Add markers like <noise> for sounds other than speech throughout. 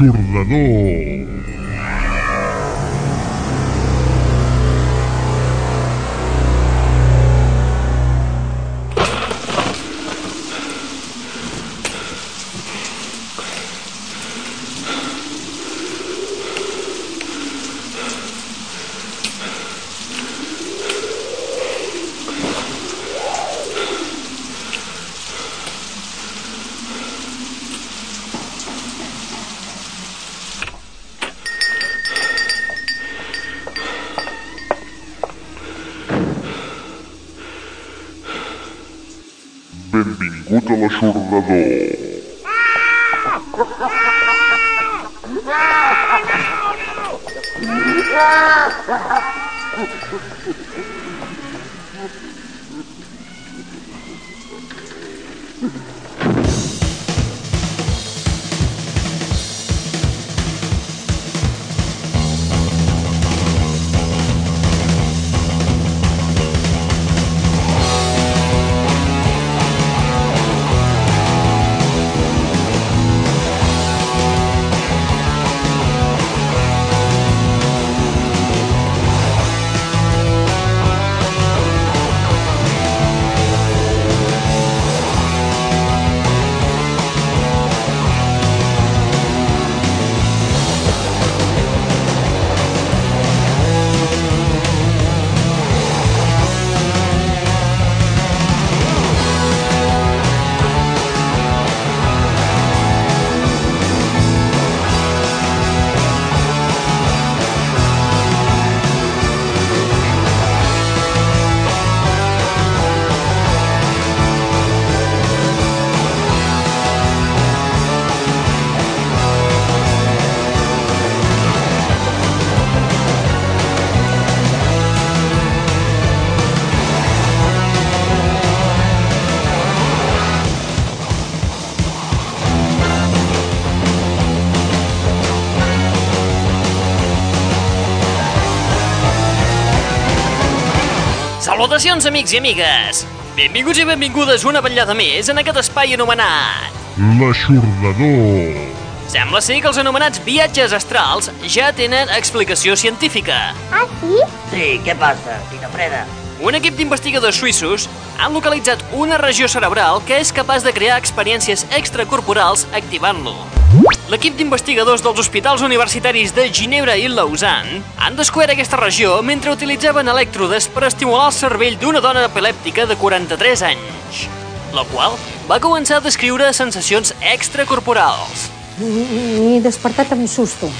L'aixordador. Salutacions, amics i amigues! Benvinguts i benvingudes una vetllada més en aquest espai anomenat... L'aixordador. Sembla ser que els anomenats viatges astrals ja tenen explicació científica. Ah, sí? Sí, què passa, Tita Freda? Un equip d'investigadors suïssos han localitzat una regió cerebral que és capaç de crear experiències extracorporals activant-lo. L'equip d'investigadors dels hospitals universitaris de Ginebra i Lausanne han descobert aquesta regió mentre utilitzaven elèctrodes per estimular el cervell d'una dona epilèptica de 43 anys, la qual va començar a descriure sensacions extracorporals. M'he despertat amb susto.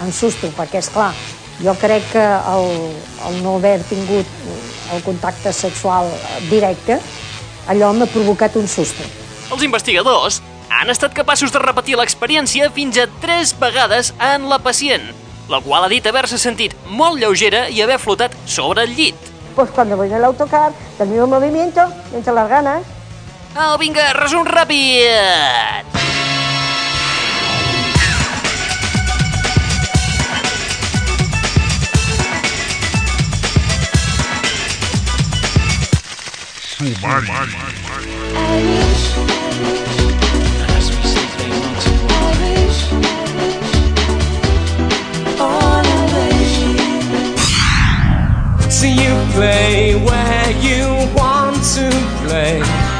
Amb susto, perquè, és clar, jo crec que el, el no haver tingut el contacte sexual directe, allò m'ha provocat un susto. Els investigadors han estat capaços de repetir l'experiència fins a tres vegades en la pacient, la qual ha dit haver-se sentit molt lleugera i haver flotat sobre el llit. Pues cuando voy en el autocar, del mismo movimiento, me entran las ganas. Au, vinga, resum ràpid! Sumari. See you play where you want to play.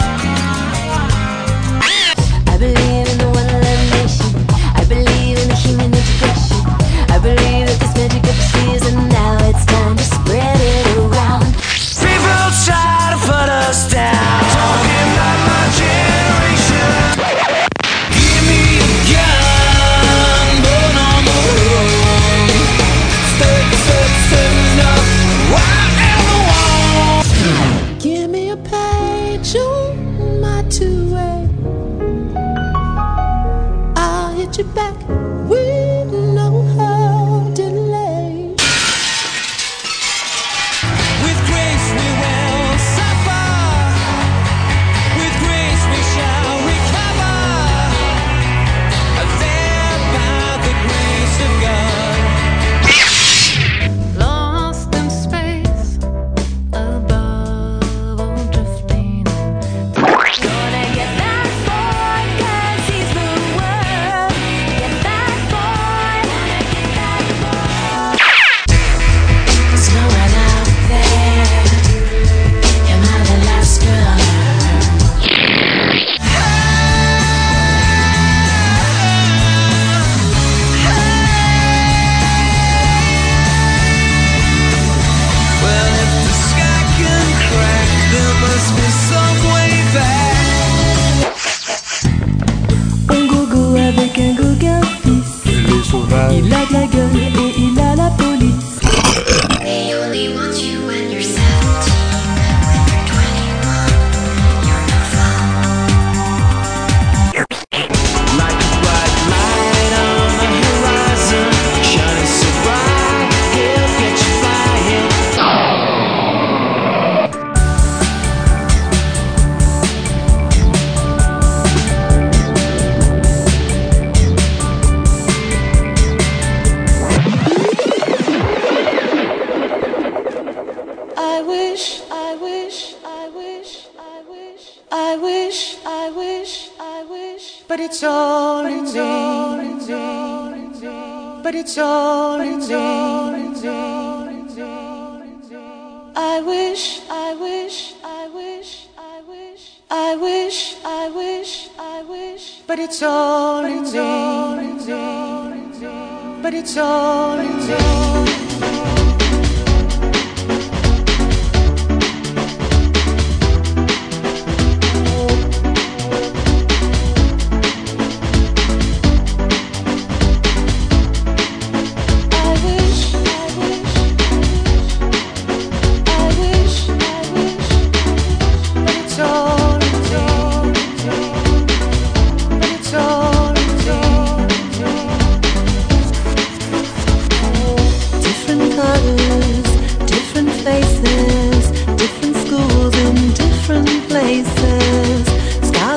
different schools in different places.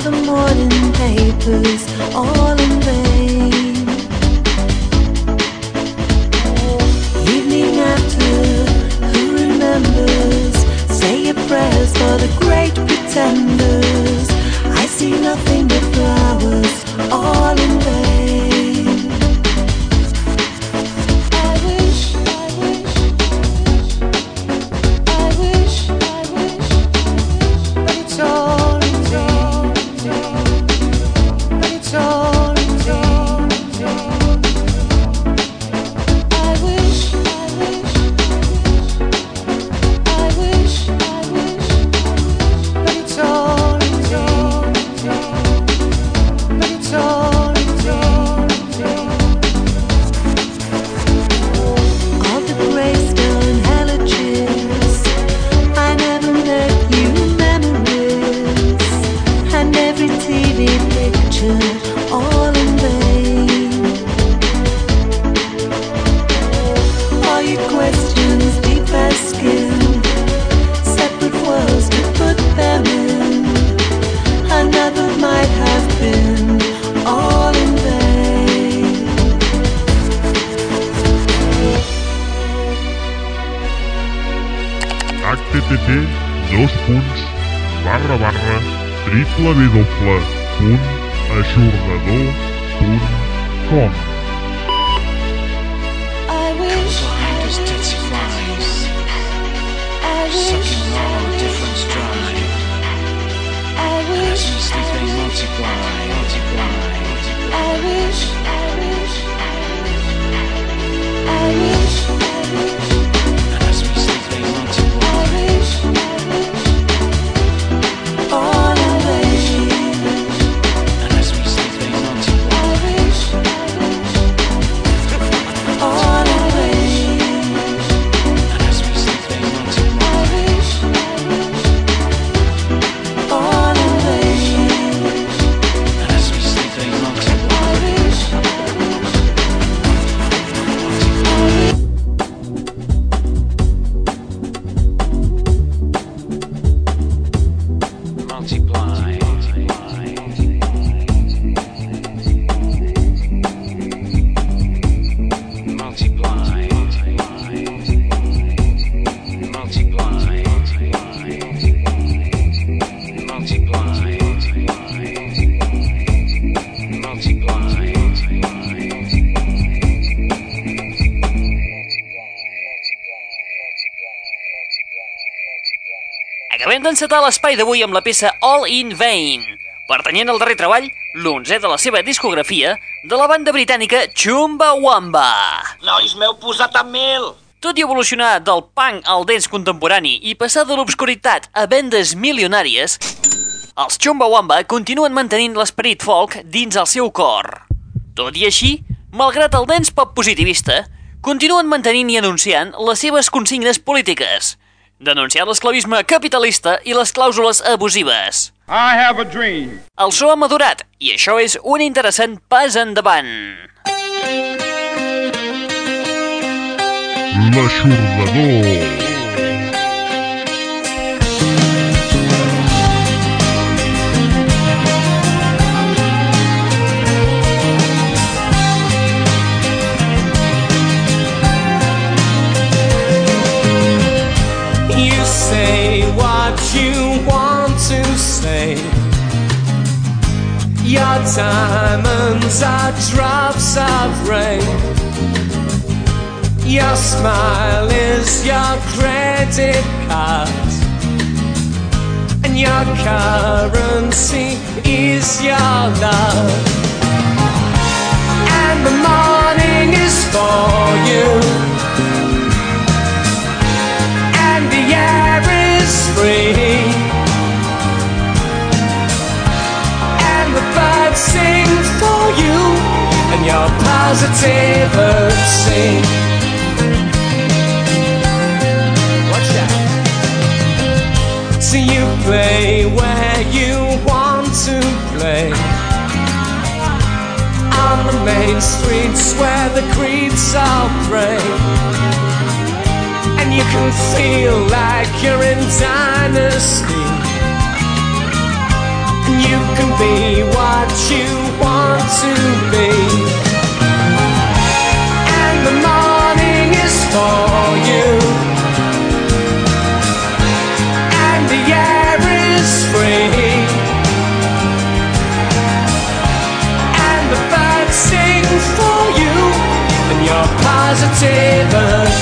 The morning papers all. completar l'espai d'avui amb la peça All in Vain, pertanyent al darrer treball, l'onzè de la seva discografia, de la banda britànica Chumba Wamba. Nois, m'heu posat a mil! Tot i evolucionar del punk al dance contemporani i passar de l'obscuritat a vendes milionàries, els Chumbawamba continuen mantenint l'esperit folk dins el seu cor. Tot i així, malgrat el dance pop positivista, continuen mantenint i anunciant les seves consignes polítiques – denunciar l'esclavisme capitalista i les clàusules abusives. I have a dream. El so ha madurat i això és un interessant pas endavant. L'aixordador. Your diamonds are drops of rain. Your smile is your credit card. And your currency is your love. And the morning is for you. And the air is free. Sing for you. And your positivity. Watch that. So you play where you want to play On the main streets where the creeps all pray And you can feel like you're in dynasty you can be what you want to be And the morning is for you and the air is free. And the birds sing for you and your positivity.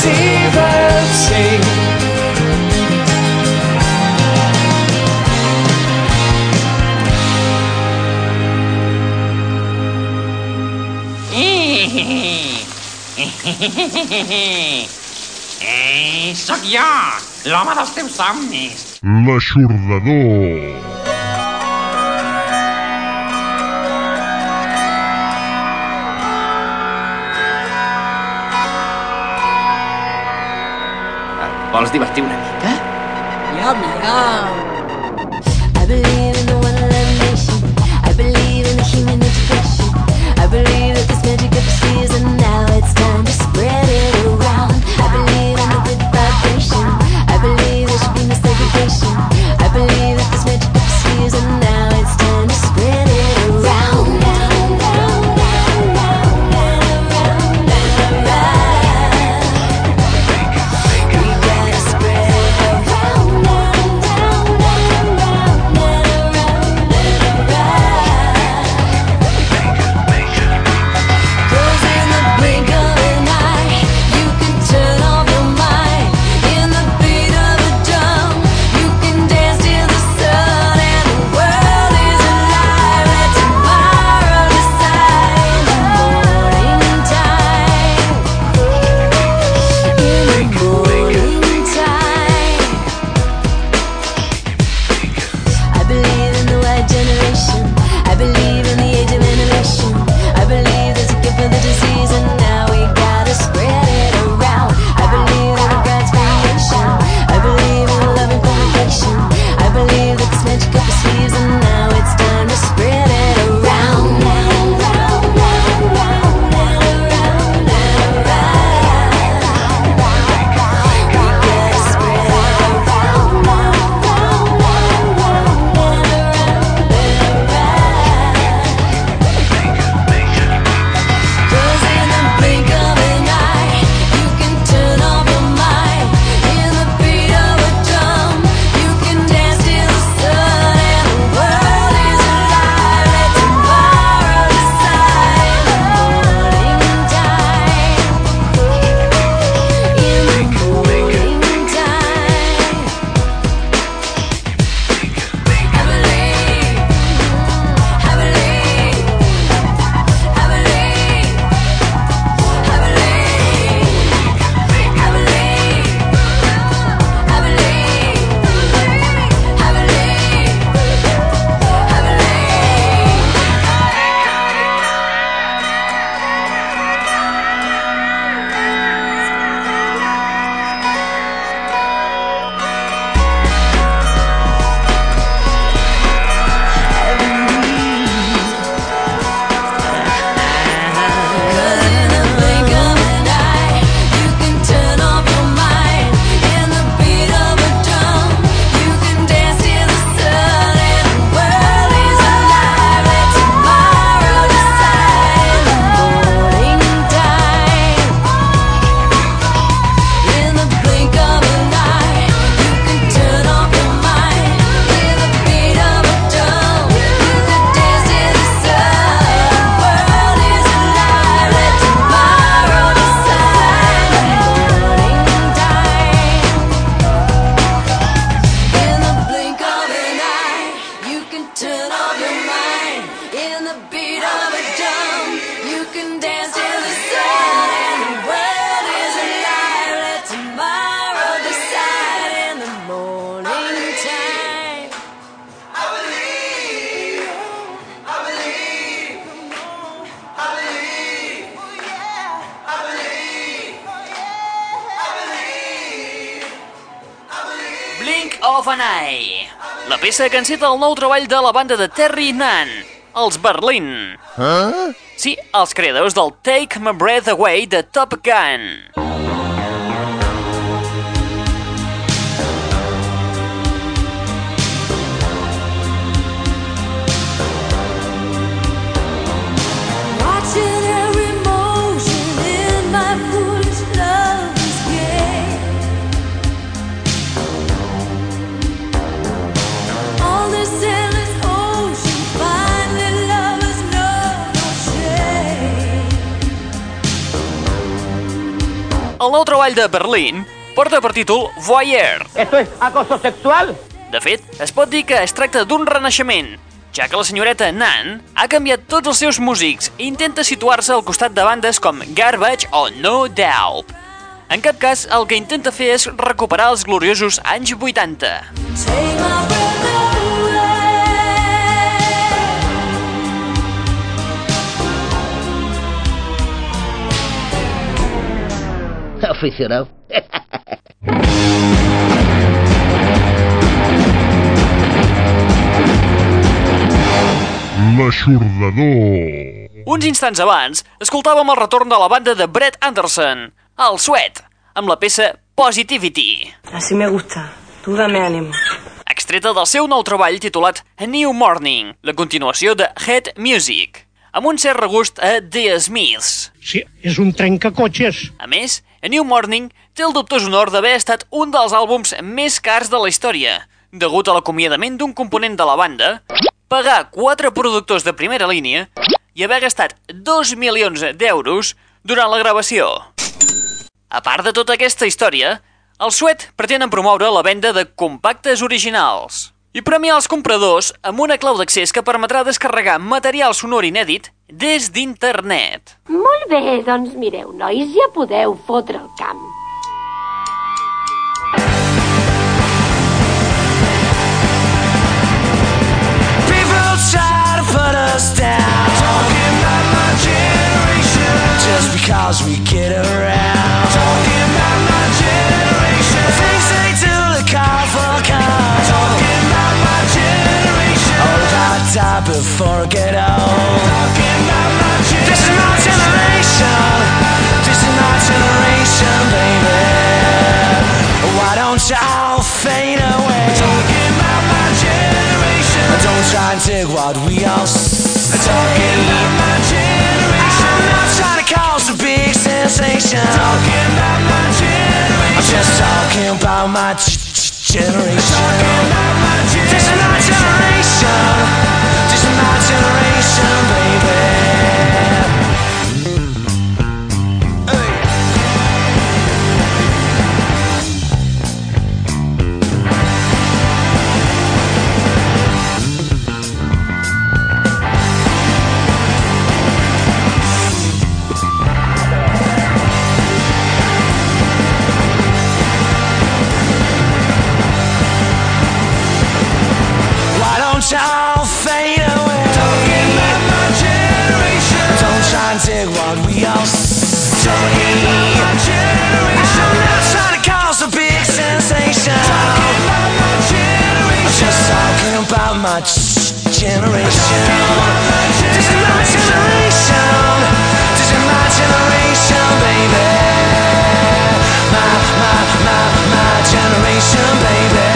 Positivity. Ei, sóc jo, l'home dels teus somnis. L'aixordador. Vols divertir una mica? Iam, iam. Peça que enceta el nou treball de la banda de Terry Nunn, els Berlin. Huh? Sí, els creadors del Take My Breath Away de Top Gun. El nou treball de Berlin porta per títol Voyeur. ¿Esto es acoso sexual? De fet, es pot dir que es tracta d'un renaixement, ja que la senyoreta Nan ha canviat tots els seus músics i intenta situar-se al costat de bandes com Garbage o No Doubt. En cap cas, el que intenta fer és recuperar els gloriosos anys 80. Take my Aficionado. <laughs> L'aixordador. Uns instants abans, escoltàvem el retorn de la banda de Brett Anderson, el Sweat, amb la peça Positivity, Así me gusta. Tú dame ánimo. extreta del seu nou treball titulat A New Morning, la continuació de Head Music, amb un cert regust a The Smiths. Sí, és un trencacotxes. A més, A New Morning té el dubtós honor d'haver estat un dels àlbums més cars de la història, degut a l'acomiadament d'un component de la banda, pagar quatre productors de primera línia i haver gastat 2 milions d'euros durant la gravació. A part de tota aquesta història, el Sweat pretenen promoure la venda de compactes originals i premiar els compradors amb una clau d'accés que permetrà descarregar material sonor inèdit des d'internet. Molt bé, doncs mireu, nois, ja podeu fotre el camp. People try to put us down. Talking about my generation. Just because we get around. Talking about my generation. Things they do to call for cause. Talking about my generation. Oh, I die before I get old. What we all s- Talking about my generation. I'm not trying to cause a big sensation. Talking about my generation. I'm just talking about my generation. Talking about my generation. My and we all s- Talking about my generation. I'm not trying to cause a big sensation. Talking about my generation. Just talking about my generation. My generation. My generation, baby. My, my, my, my generation, baby.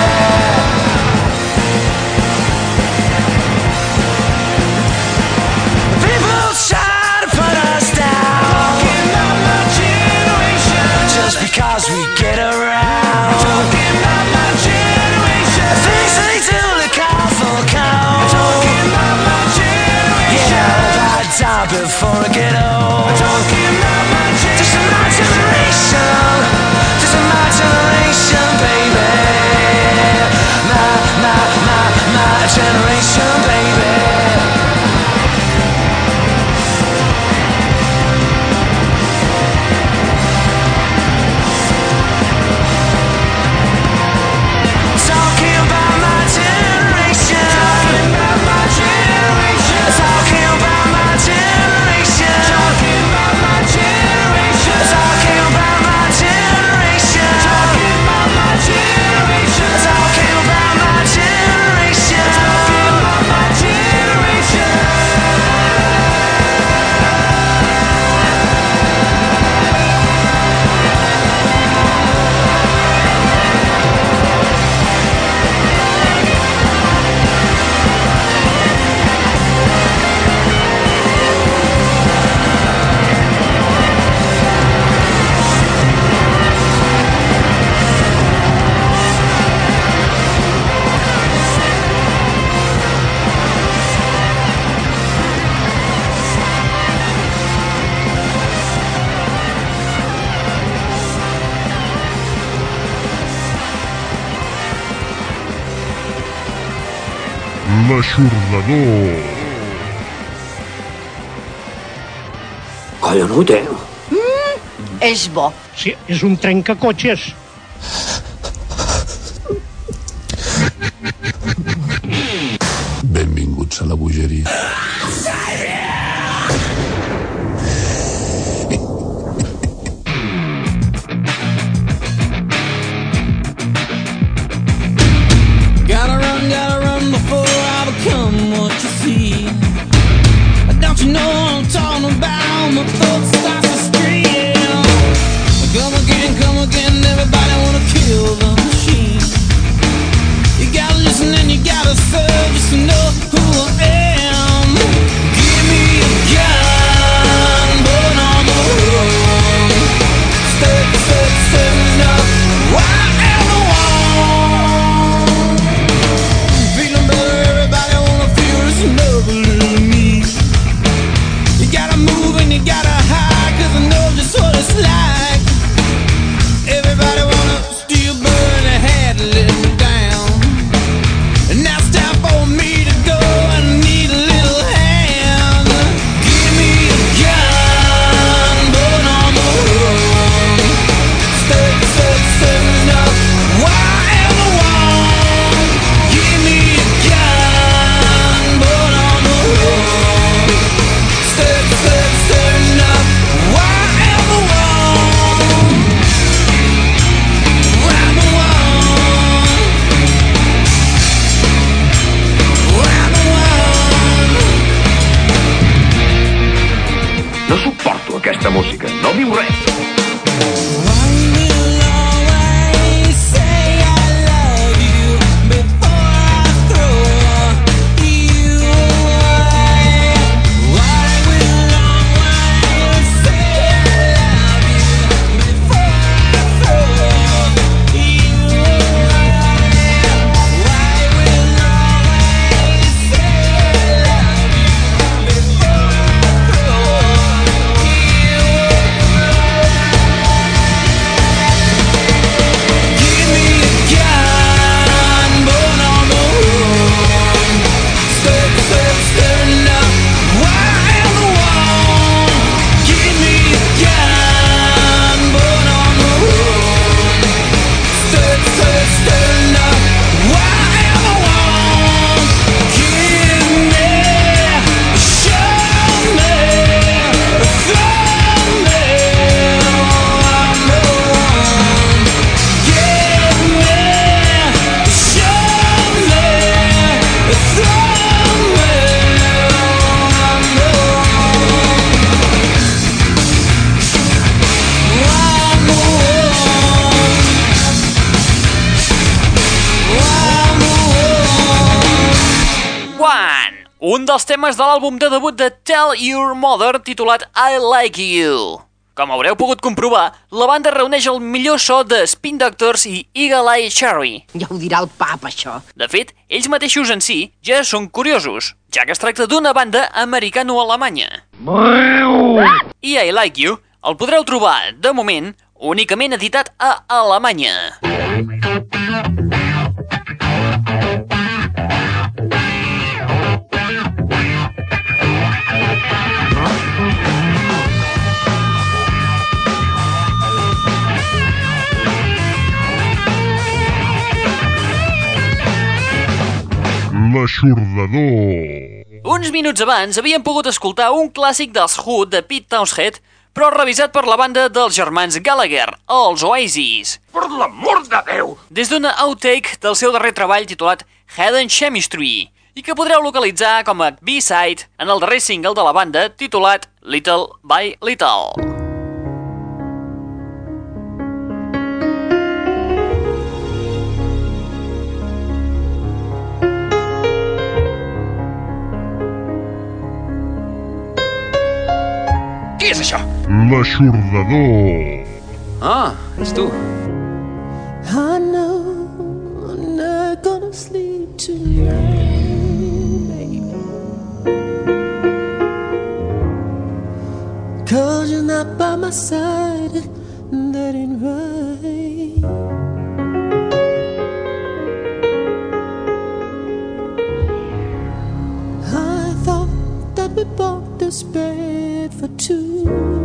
L'aixordador. Collonut, eh? És bo. Sí, és un trencacotxes. Temes de l'àlbum de debut de Tell Your Mother titulat I Like You. Com haureu pogut comprovar, la banda reuneix el millor so de Spin Doctors i Eagle Eye Cherry. Ja ho dirà el pap, això. De fet, ells mateixos en si ja són curiosos, ja que es tracta d'una banda americano-alemanya. I I Like You el podreu trobar, de moment, únicament editat a Alemanya. L'aixordador. Uns minuts abans havíem pogut escoltar un clàssic dels Who de Pete Townshend, però revisat per la banda dels germans Gallagher, els Oasis. Per l'amor de Déu! Des d'una outtake del seu darrer treball titulat Hidden Chemistry, i que podreu localitzar com a B-side en el darrer single de la banda titulat Little by Little. l'aixordador. Ah, ets tu. I know I'm not gonna sleep tonight. Cause you're not by my side, and that ain't right. we bought this bed for two.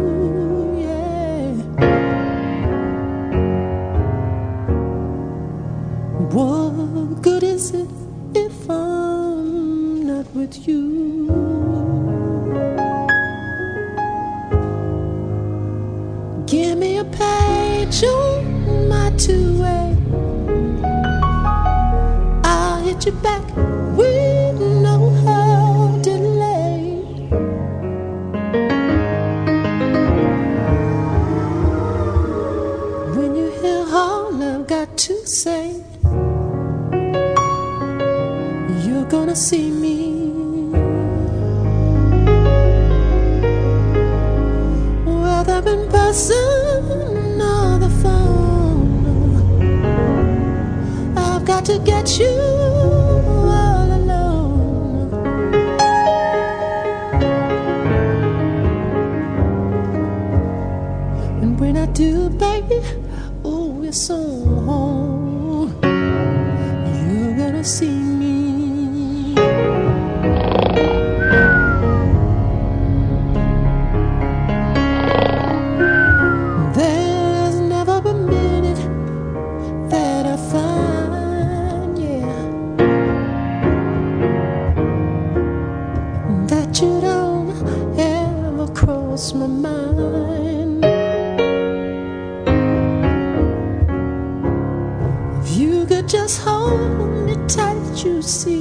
What good is it if I'm not with you? Give me a page on my two-way. I'll hit you back with no delay. When you hear all I've got to say, gonna see me. Whether in person or the phone, I've got to get you all alone. And when I do, baby, oh, it's on. You see.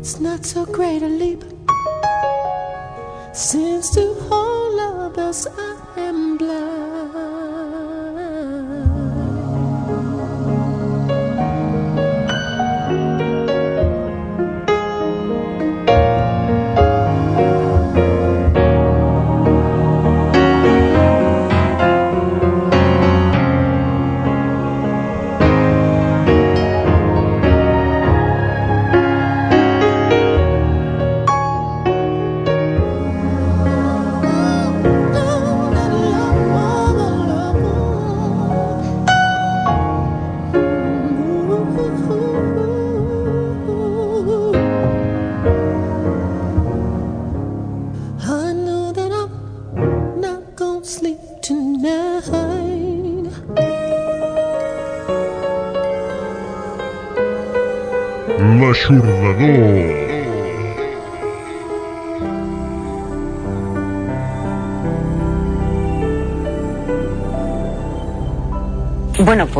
It's not so great a leap. Since to all us, I am blind.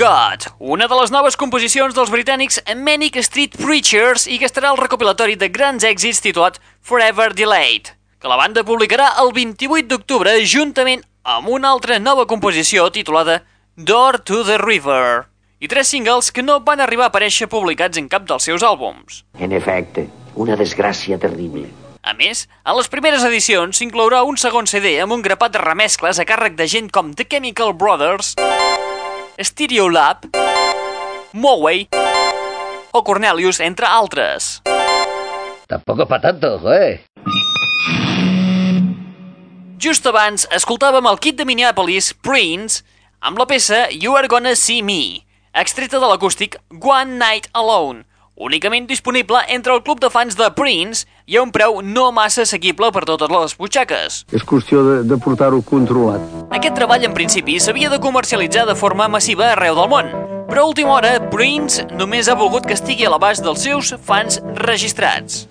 God, una de les noves composicions dels britànics Manic Street Preachers i que estarà al recopilatori de grans èxits titulat Forever Delayed, que la banda publicarà el 28 d'octubre juntament amb una altra nova composició titulada Door to the River i tres singles que no van arribar a aparèixer publicats en cap dels seus àlbums. En efecte, una desgràcia terrible. A més, a les primeres edicions s'inclourà un segon CD amb un grapat de remescles a càrrec de gent com The Chemical Brothers, Stereolab, Moway o Cornelius, entre altres. Tampoco pa tanto, eh? Just abans escoltàvem el kit de Minneapolis, Prince, amb la peça You Are Gonna See Me, extreta de l'acústic One Night Alone, únicament disponible entre el club de fans de Prince i a un preu no massa assequible per totes les butxaques. És qüestió de, de portar-ho controlat. Aquest treball en principi s'havia de comercialitzar de forma massiva arreu del món, però a última hora Prince només ha volgut que estigui a l'abast dels seus fans registrats.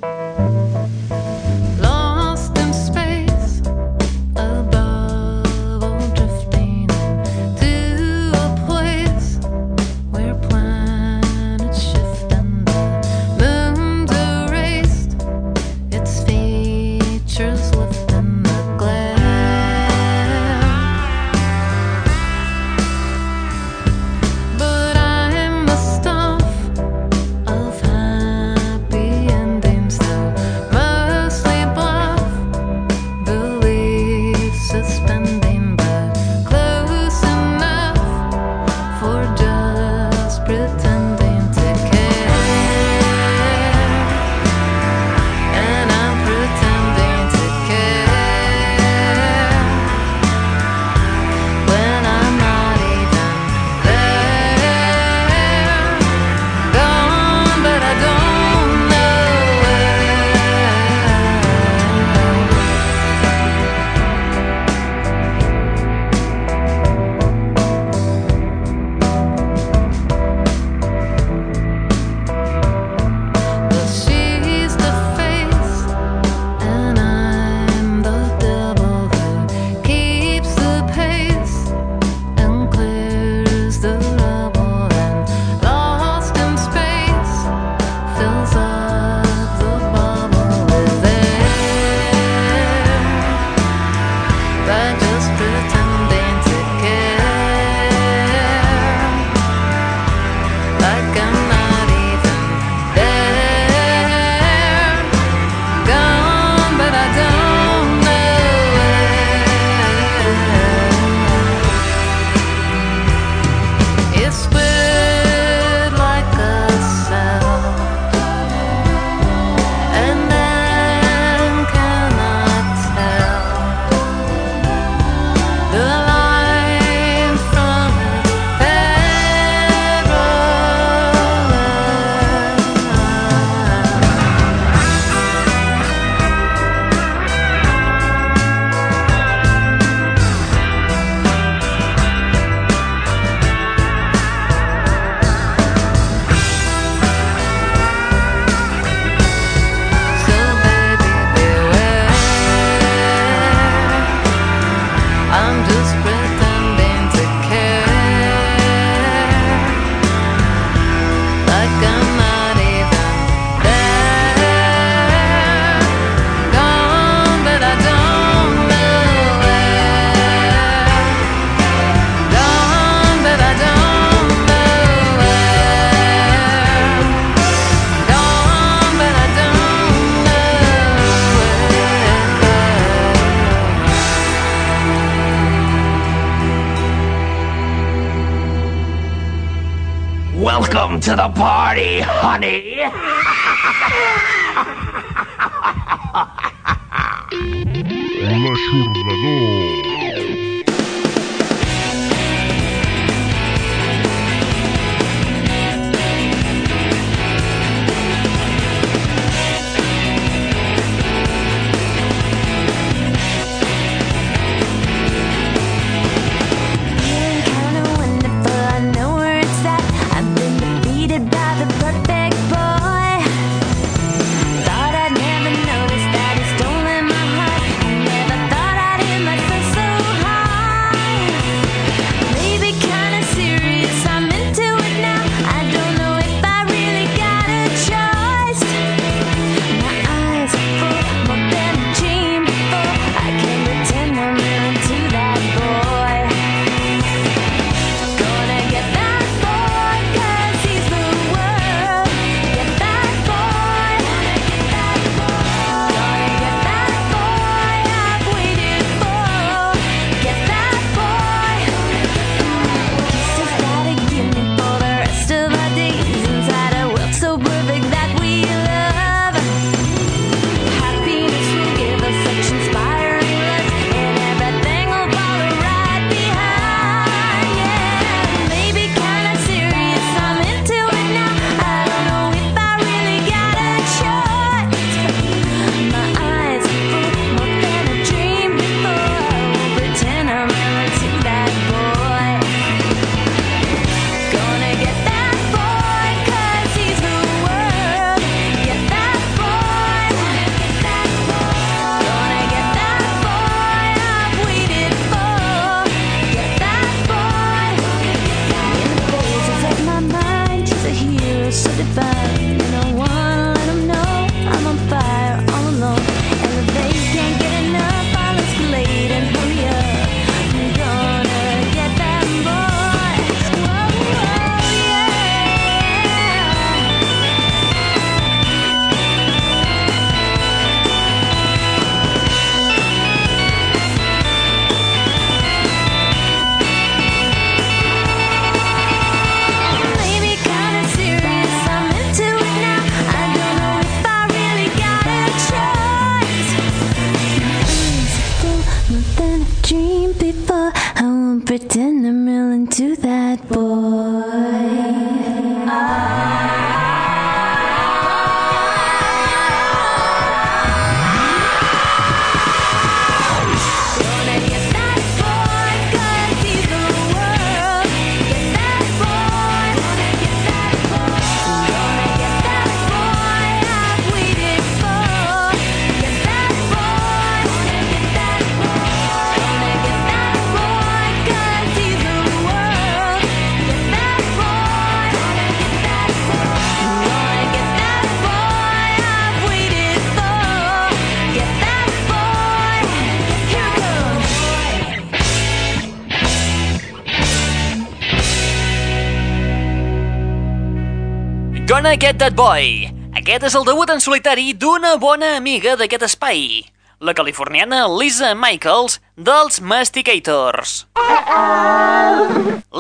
Gonna Get That Boy. Aquest és el debut en solitari d'una bona amiga d'aquest espai, la californiana Lisa Michaels dels Masticators.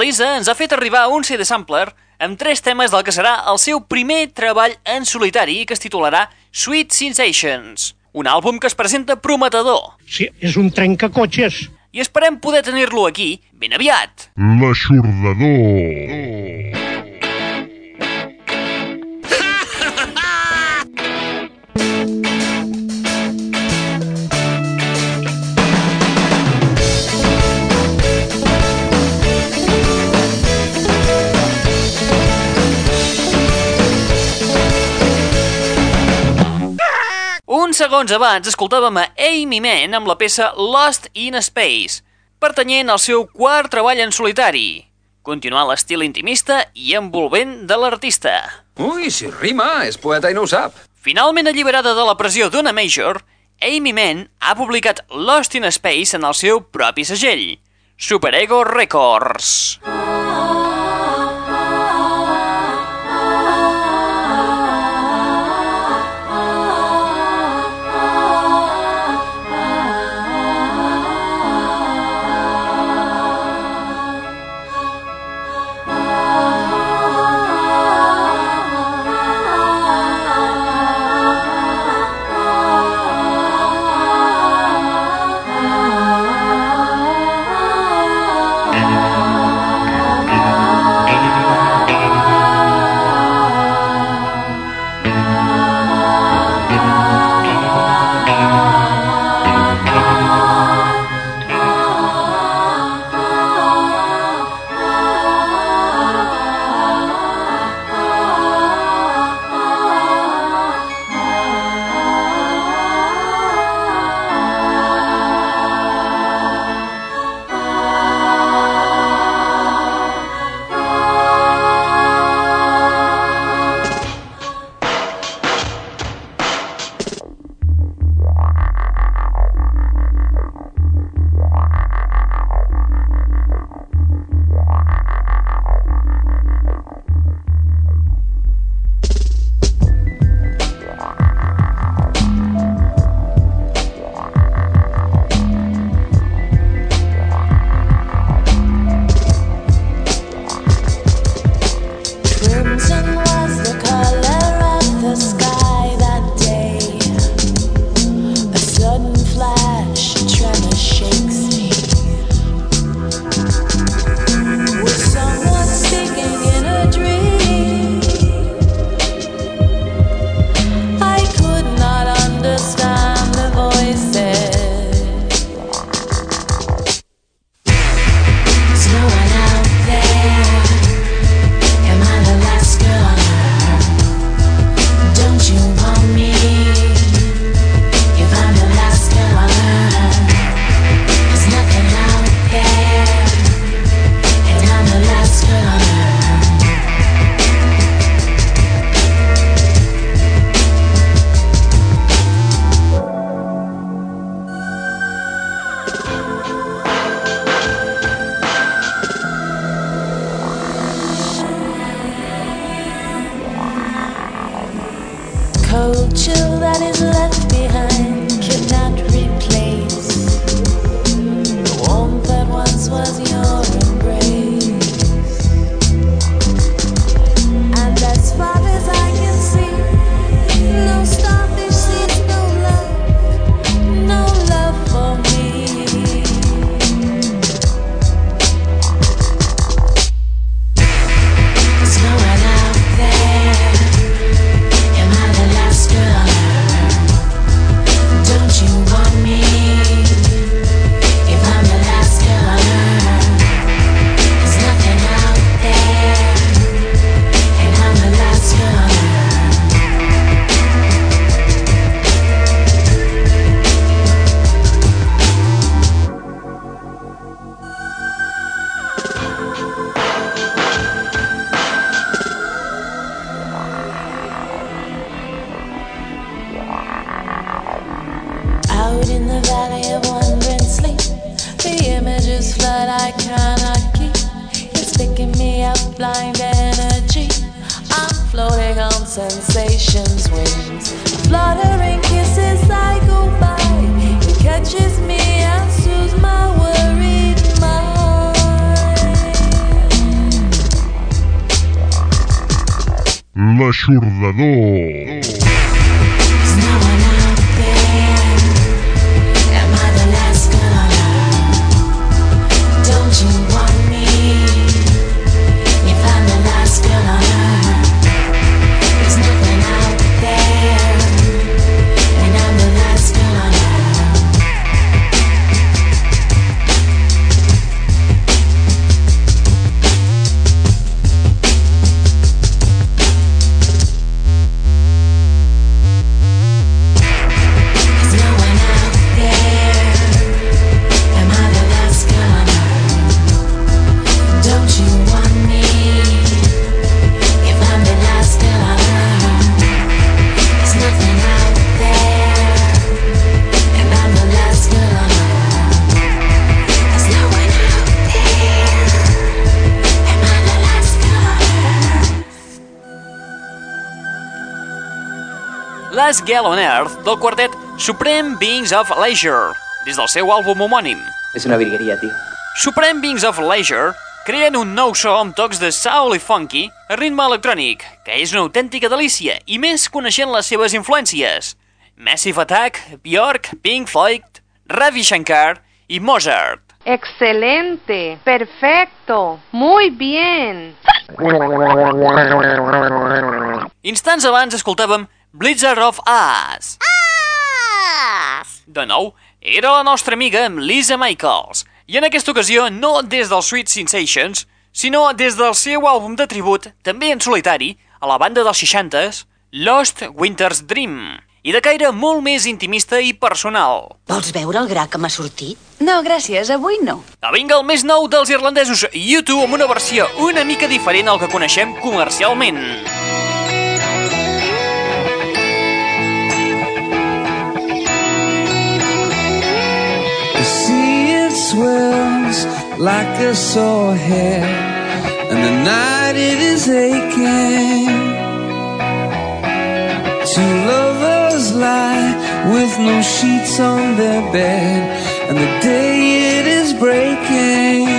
Lisa ens ha fet arribar un CD sampler amb tres temes del que serà el seu primer treball en solitari que es titularà Sweet Sensations, un àlbum que es presenta prometedor. Sí, és un trencacotxes. I esperem poder tenir-lo aquí ben aviat. L'aixordador. Uns segons abans escoltàvem a Amy Mann amb la peça Lost in Space, pertanyent al seu quart treball en solitari, continuant l'estil intimista i envolvent de l'artista. Ui, si rima, és poeta i no ho sap. Finalment alliberada de la pressió d'una major, Amy Mann ha publicat Lost in Space en el seu propi segell, Superego Records. Crimson sensations, wings, fluttering kisses. I go by, he catches me and soothes my worried mind. L'aixordador. Gal on Earth del quartet Supreme Beings of Leisure, des del seu àlbum homònim. Es una virguería, tío. Supreme Beings of Leisure creen un nou so amb tocs de soul i funky a ritme electrònic, que és una autèntica delícia, i més coneixent les seves influències. Massive Attack, Björk, Pink Floyd, Ravi Shankar i Mozart. Excelente, perfecto, muy bien. Instants abans escoltàvem Blizzard of Us. De nou, era la nostra amiga amb Lisa Michaels, i en aquesta ocasió no des dels Sweet Sensations, sinó des del seu àlbum de tribut, també en solitari, a la banda dels 60s, Lost Winter's Dream, i de caire molt més intimista i personal. Vols veure el gra que m'ha sortit? No, gràcies, avui no. Ah, vinga, el més nou dels irlandesos U2 amb una versió una mica diferent al que coneixem comercialment. Like a sore head, and the night it is aching. Two lovers lie with no sheets on their bed, and the day it is breaking.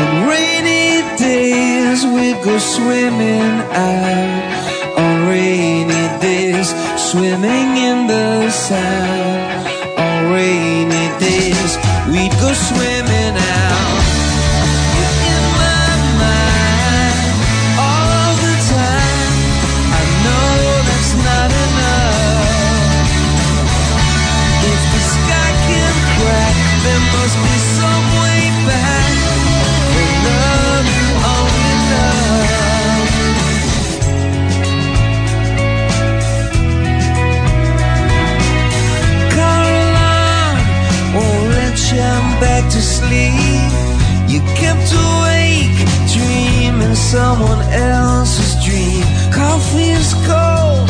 On rainy days we go swimming out. On rainy days, swimming in the sand. You kept awake, dreaming someone else's dream. Coffee is cold,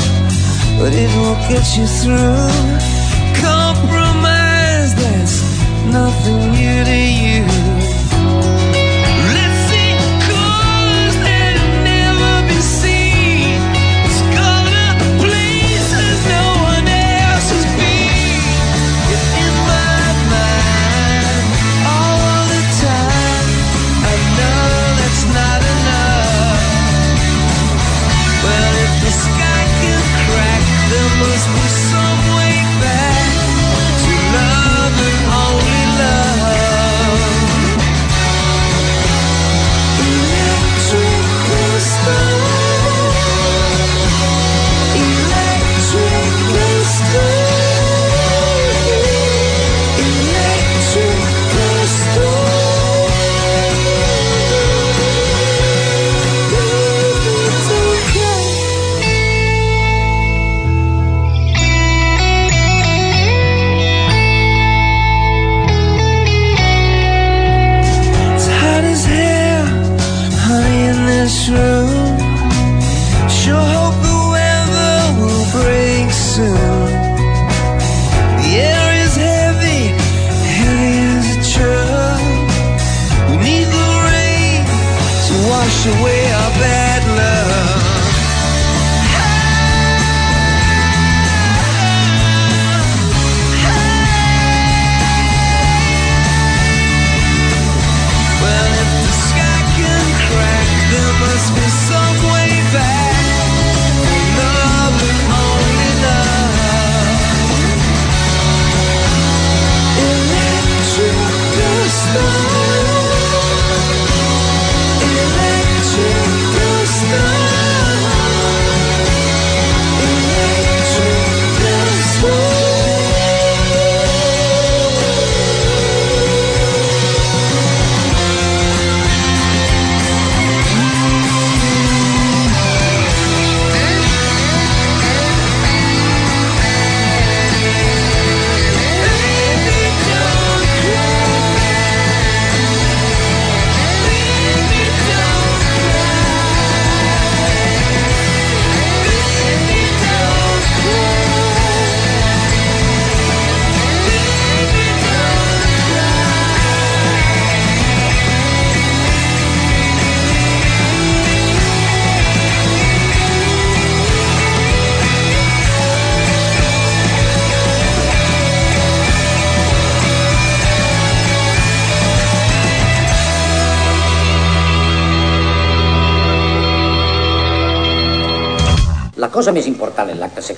but it won't get you through. Compromise, that's nothing new to you.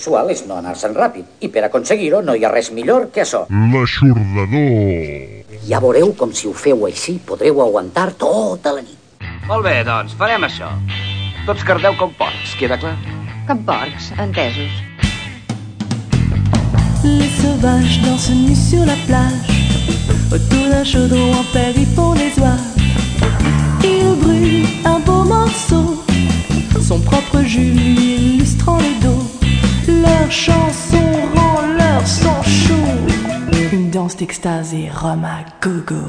Sexual és no anar-se'n ràpid. I per aconseguir-ho no hi ha res millor que això. L'aixordador. Ja veureu com si ho feu així podreu aguantar tota la nit. Molt bé, doncs, farem això. Tots cardeu com porcs, queda clar? Com porcs, entesos. Les sauvages dansent nus sur la plage. Autour d'un chaudron en paix, ils font les oies. Ils brûlent un beau morceau. Son propre jus lui illustrant le dos. Leur chanson rend leur sang chaud. Une danse d'extase et rhum à gogo.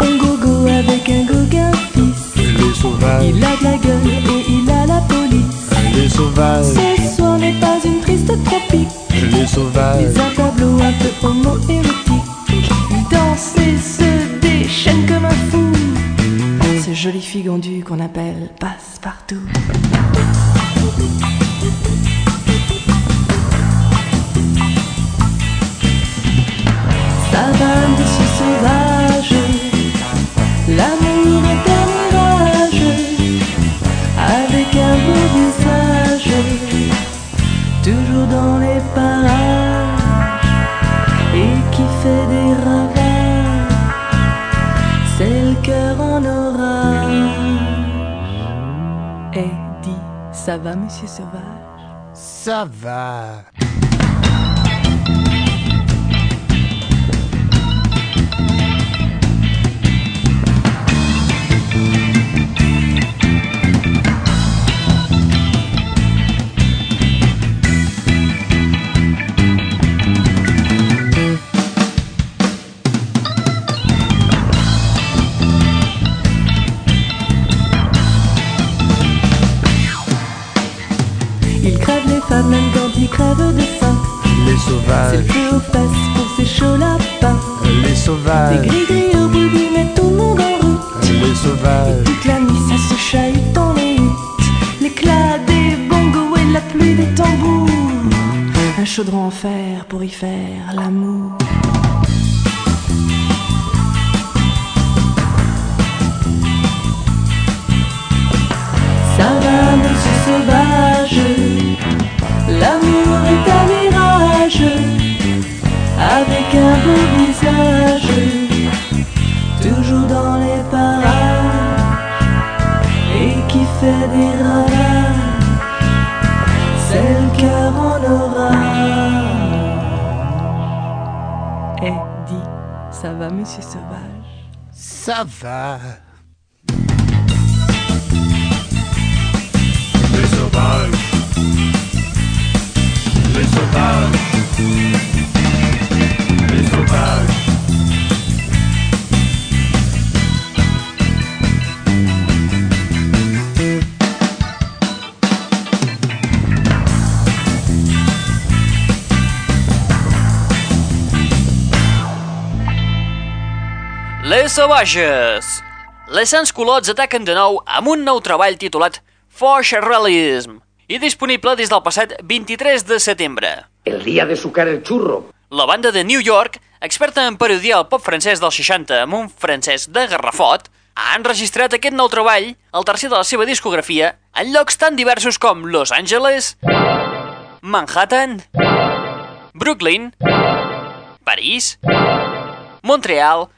On gogo avec un gauguin fils. Les sauvages, Il a de la gueule et il a la police. les sauvages, Ce soir n'est pas une triste tropique. les sauvages. Mais un tableau un peu homo-érotique. Il danse et se déchaîne comme un fou. Ce joli figondu qu'on appelle passe-partout. Ça va, monsieur sauvage. Ça va, monsieur sauvage? Ça va. Même quand il crève de faim. Les C'est le sauvages, feu aux fesses pour ses chauds lapins. les Des sauvages, gris-gris au bout met tout le monde en route. les sauvages. Toute la nuit ça se chahute dans les huttes. L'éclat des bongos et la pluie des tambours. Un chaudron en fer pour y faire l'amour. Ça va, monsieur sauvage. Avec un beau visage. Toujours dans les parages. Et qui fait des ravages. C'est le cœur en orage. Eh, ça va, monsieur sauvage? Ça va. Sauvages! Les Sants Culots ataquen de nou amb un nou treball titulat Foix Realism i disponible des del passat 23 de setembre. El día de sucar el churro. La banda de New York, experta en parodiar el pop francès dels 60 amb un francès de garrafot, ha enregistrat aquest nou treball, el tercer de la seva discografia, en llocs tan diversos com Los Angeles, Manhattan, Brooklyn, París, Montreal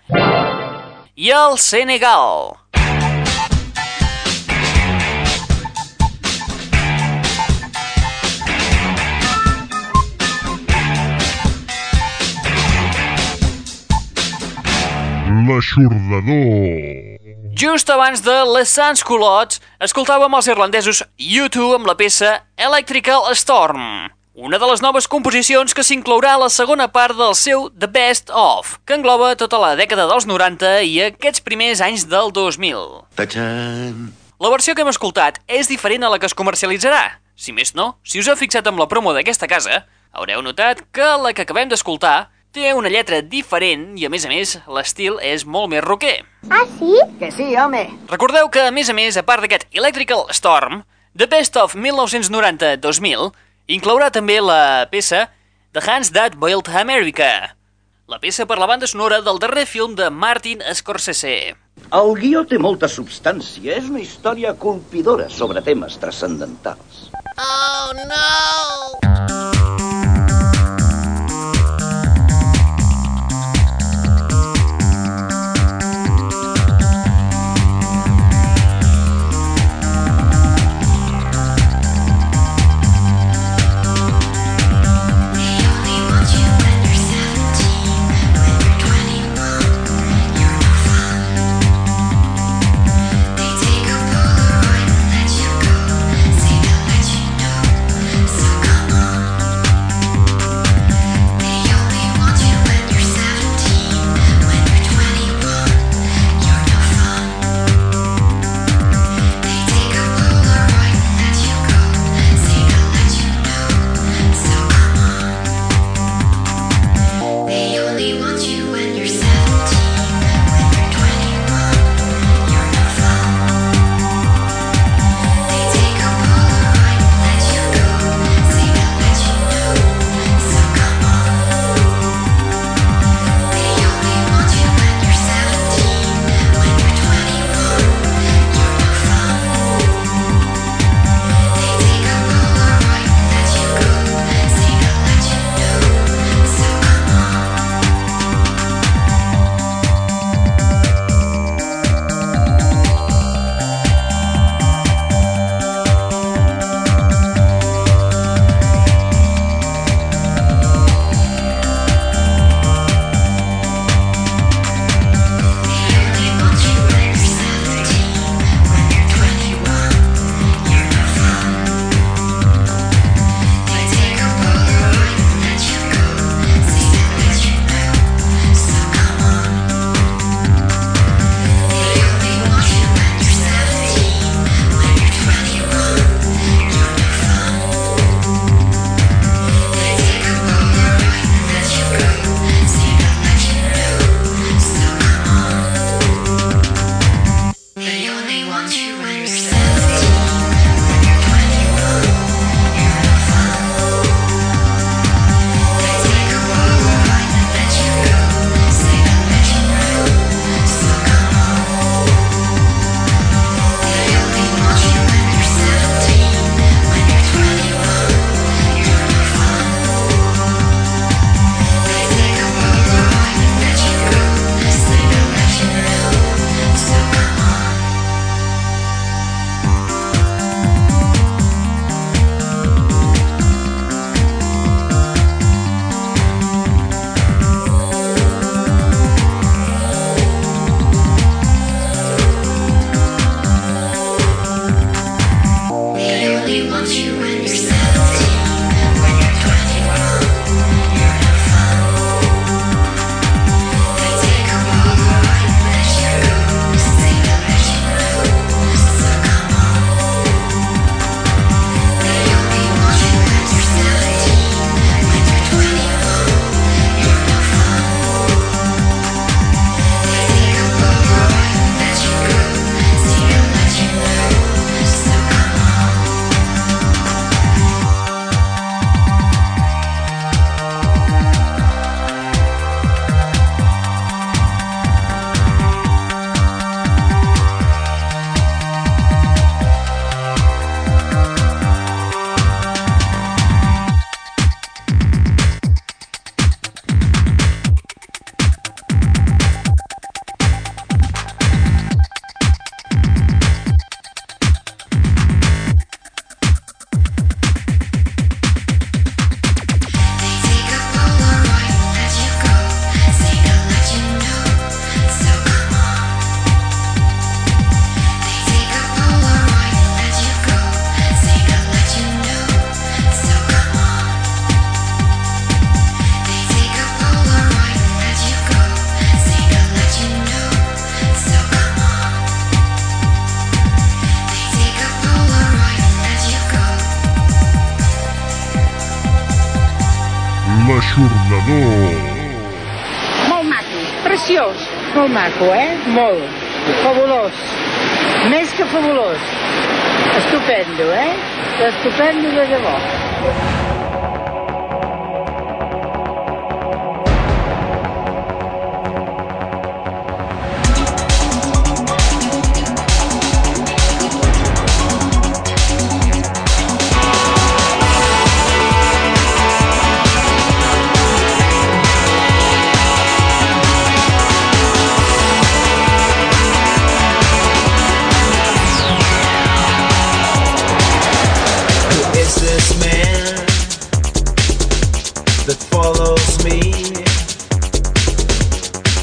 i el Senegal. L'aixordador. Just abans de Les Sans Culots, escoltàvem els irlandesos U2 amb la peça Electrical Storm, una de les noves composicions que s'inclourà a la segona part del seu The Best Of, que engloba tota la dècada dels 90 i aquests primers anys del 2000. Tachan. La versió que hem escoltat és diferent a la que es comercialitzarà. Si més no, si us heu fixat amb la promo d'aquesta casa, haureu notat que la que acabem d'escoltar té una lletra diferent i, a més a més, l'estil és molt més rocker. Ah, sí? Que sí, home. Recordeu que, a més a més, a part d'aquest Electrical Storm, The Best of 1990-2000 Inclourà també la peça The Hands That Built America, la peça per la banda sonora del darrer film de Martin Scorsese. El guió té molta substància, és una història colpidora sobre temes transcendentals. Oh, no!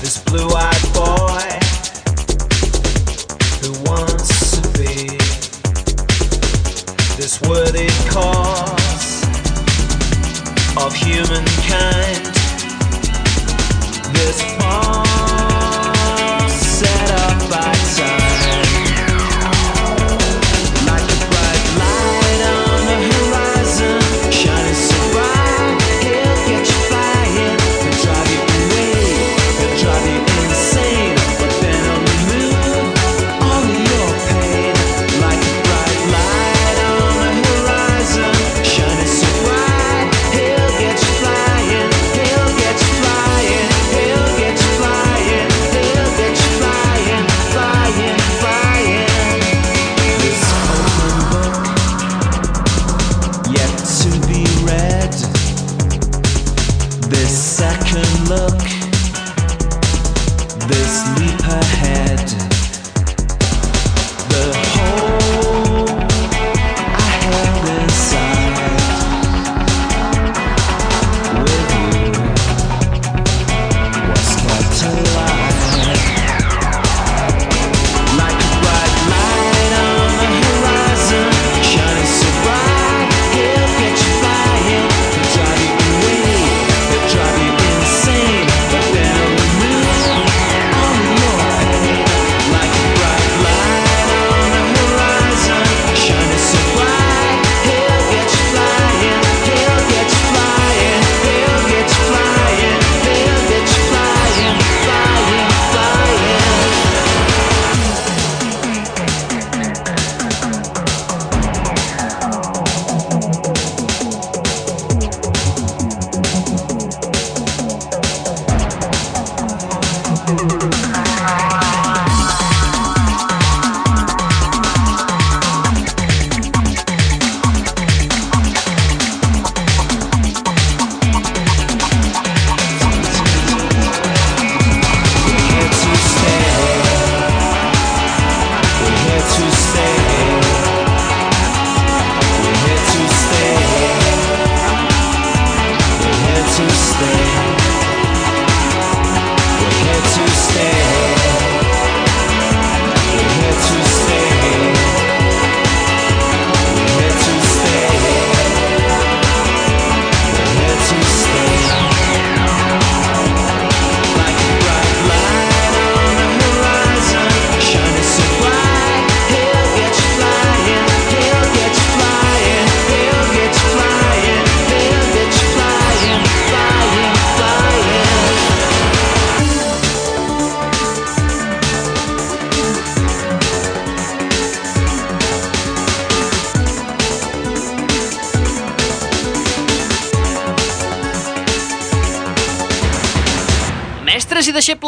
This blue-eyed boy who wants to be this worthy cause of humankind. This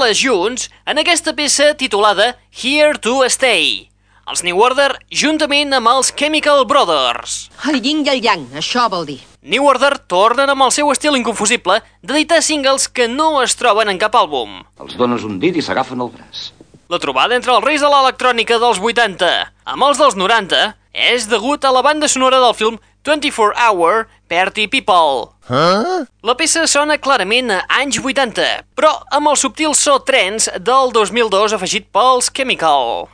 Deixebles junts en aquesta peça titulada Here to Stay. Els New Order juntament amb els Chemical Brothers. El yin i el yang, això vol dir. New Order tornen amb el seu estil inconfusible d'editar singles que no es troben en cap àlbum. Els dones un dit i s'agafen el braç. La trobada entre els reis de l'electrònica dels 80 amb els dels 90 és degut a la banda sonora del film 24 Hour Party People. Huh? La peça sona clarament a anys 80, però amb el subtil so trance del 2002 afegit pels Chemical.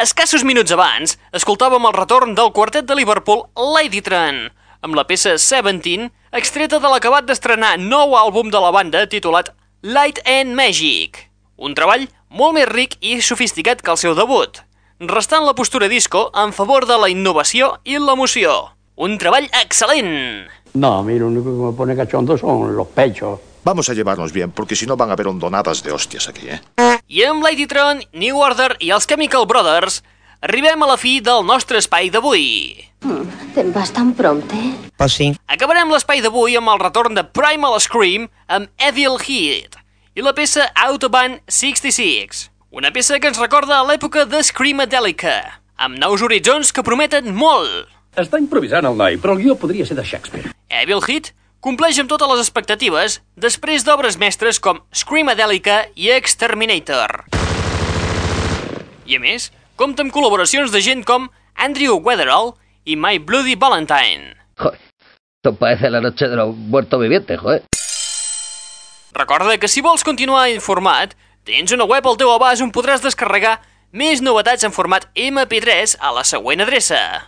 Escassos minuts abans, escoltàvem el retorn del quartet de Liverpool Ladytron, amb la peça 17, extreta de l'acabat d'estrenar nou àlbum de la banda titulat Light and Magic. Un treball molt més ric i sofisticat que el seu debut, restant la postura disco en favor de la innovació i l'emoció. Un treball excel·lent! No, a mí lo único que me pone cachondo son los pechos. Vamos a llevarnos bien, porque si no van a haber hondonadas de hostias aquí, ¿eh? I amb Ladytron, New Order i els Chemical Brothers, arribem a la fi del nostre espai d'avui. Te'n vas tan prompte? Pues sí. Acabarem l'espai d'avui amb el retorn de Primal Scream amb Evil Heat i la peça Autobahn 66, una peça que ens recorda a l'època de Screamadelica, amb nous horitzons que prometen molt. Està improvisant el noi, però el guió podria ser de Shakespeare. Evil Heat compleix amb totes les expectatives després d'obres mestres com Screamadelica i Exterminator. I a més, compta amb col·laboracions de gent com Andrew Weatherall i My Bloody Valentine. Joder, esto parece la noche de los muertos vivientes, joder. Recorda que si vols continuar informat, tens una web al teu abast on podràs descarregar més novetats en format MP3 a la següent adreça.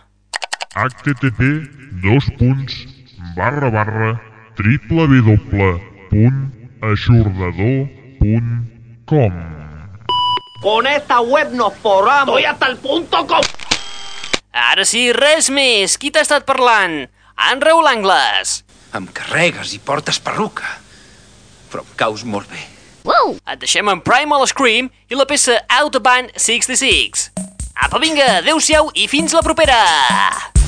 http dos punts barra barra www.aixordador.com Con esta web nos forramos. Estoy hasta el punto com... Ara sí, res més. Qui t'ha estat parlant? En Raül Angles. Em carregues i portes perruca. Però em caus molt bé. Wow. Et deixem en Primal Scream i la peça Autobahn 66. Apa, vinga, adeu-siau i fins la propera!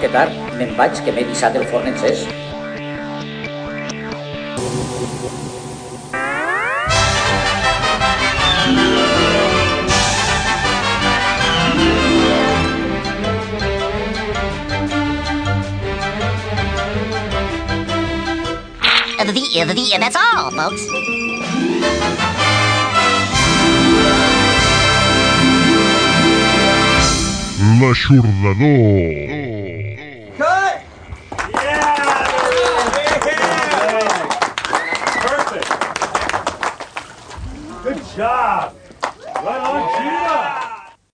Que tard. Me'n vaig, que m'he dissat el forn encès. The, the, the, that's all, folks. L'aixordador.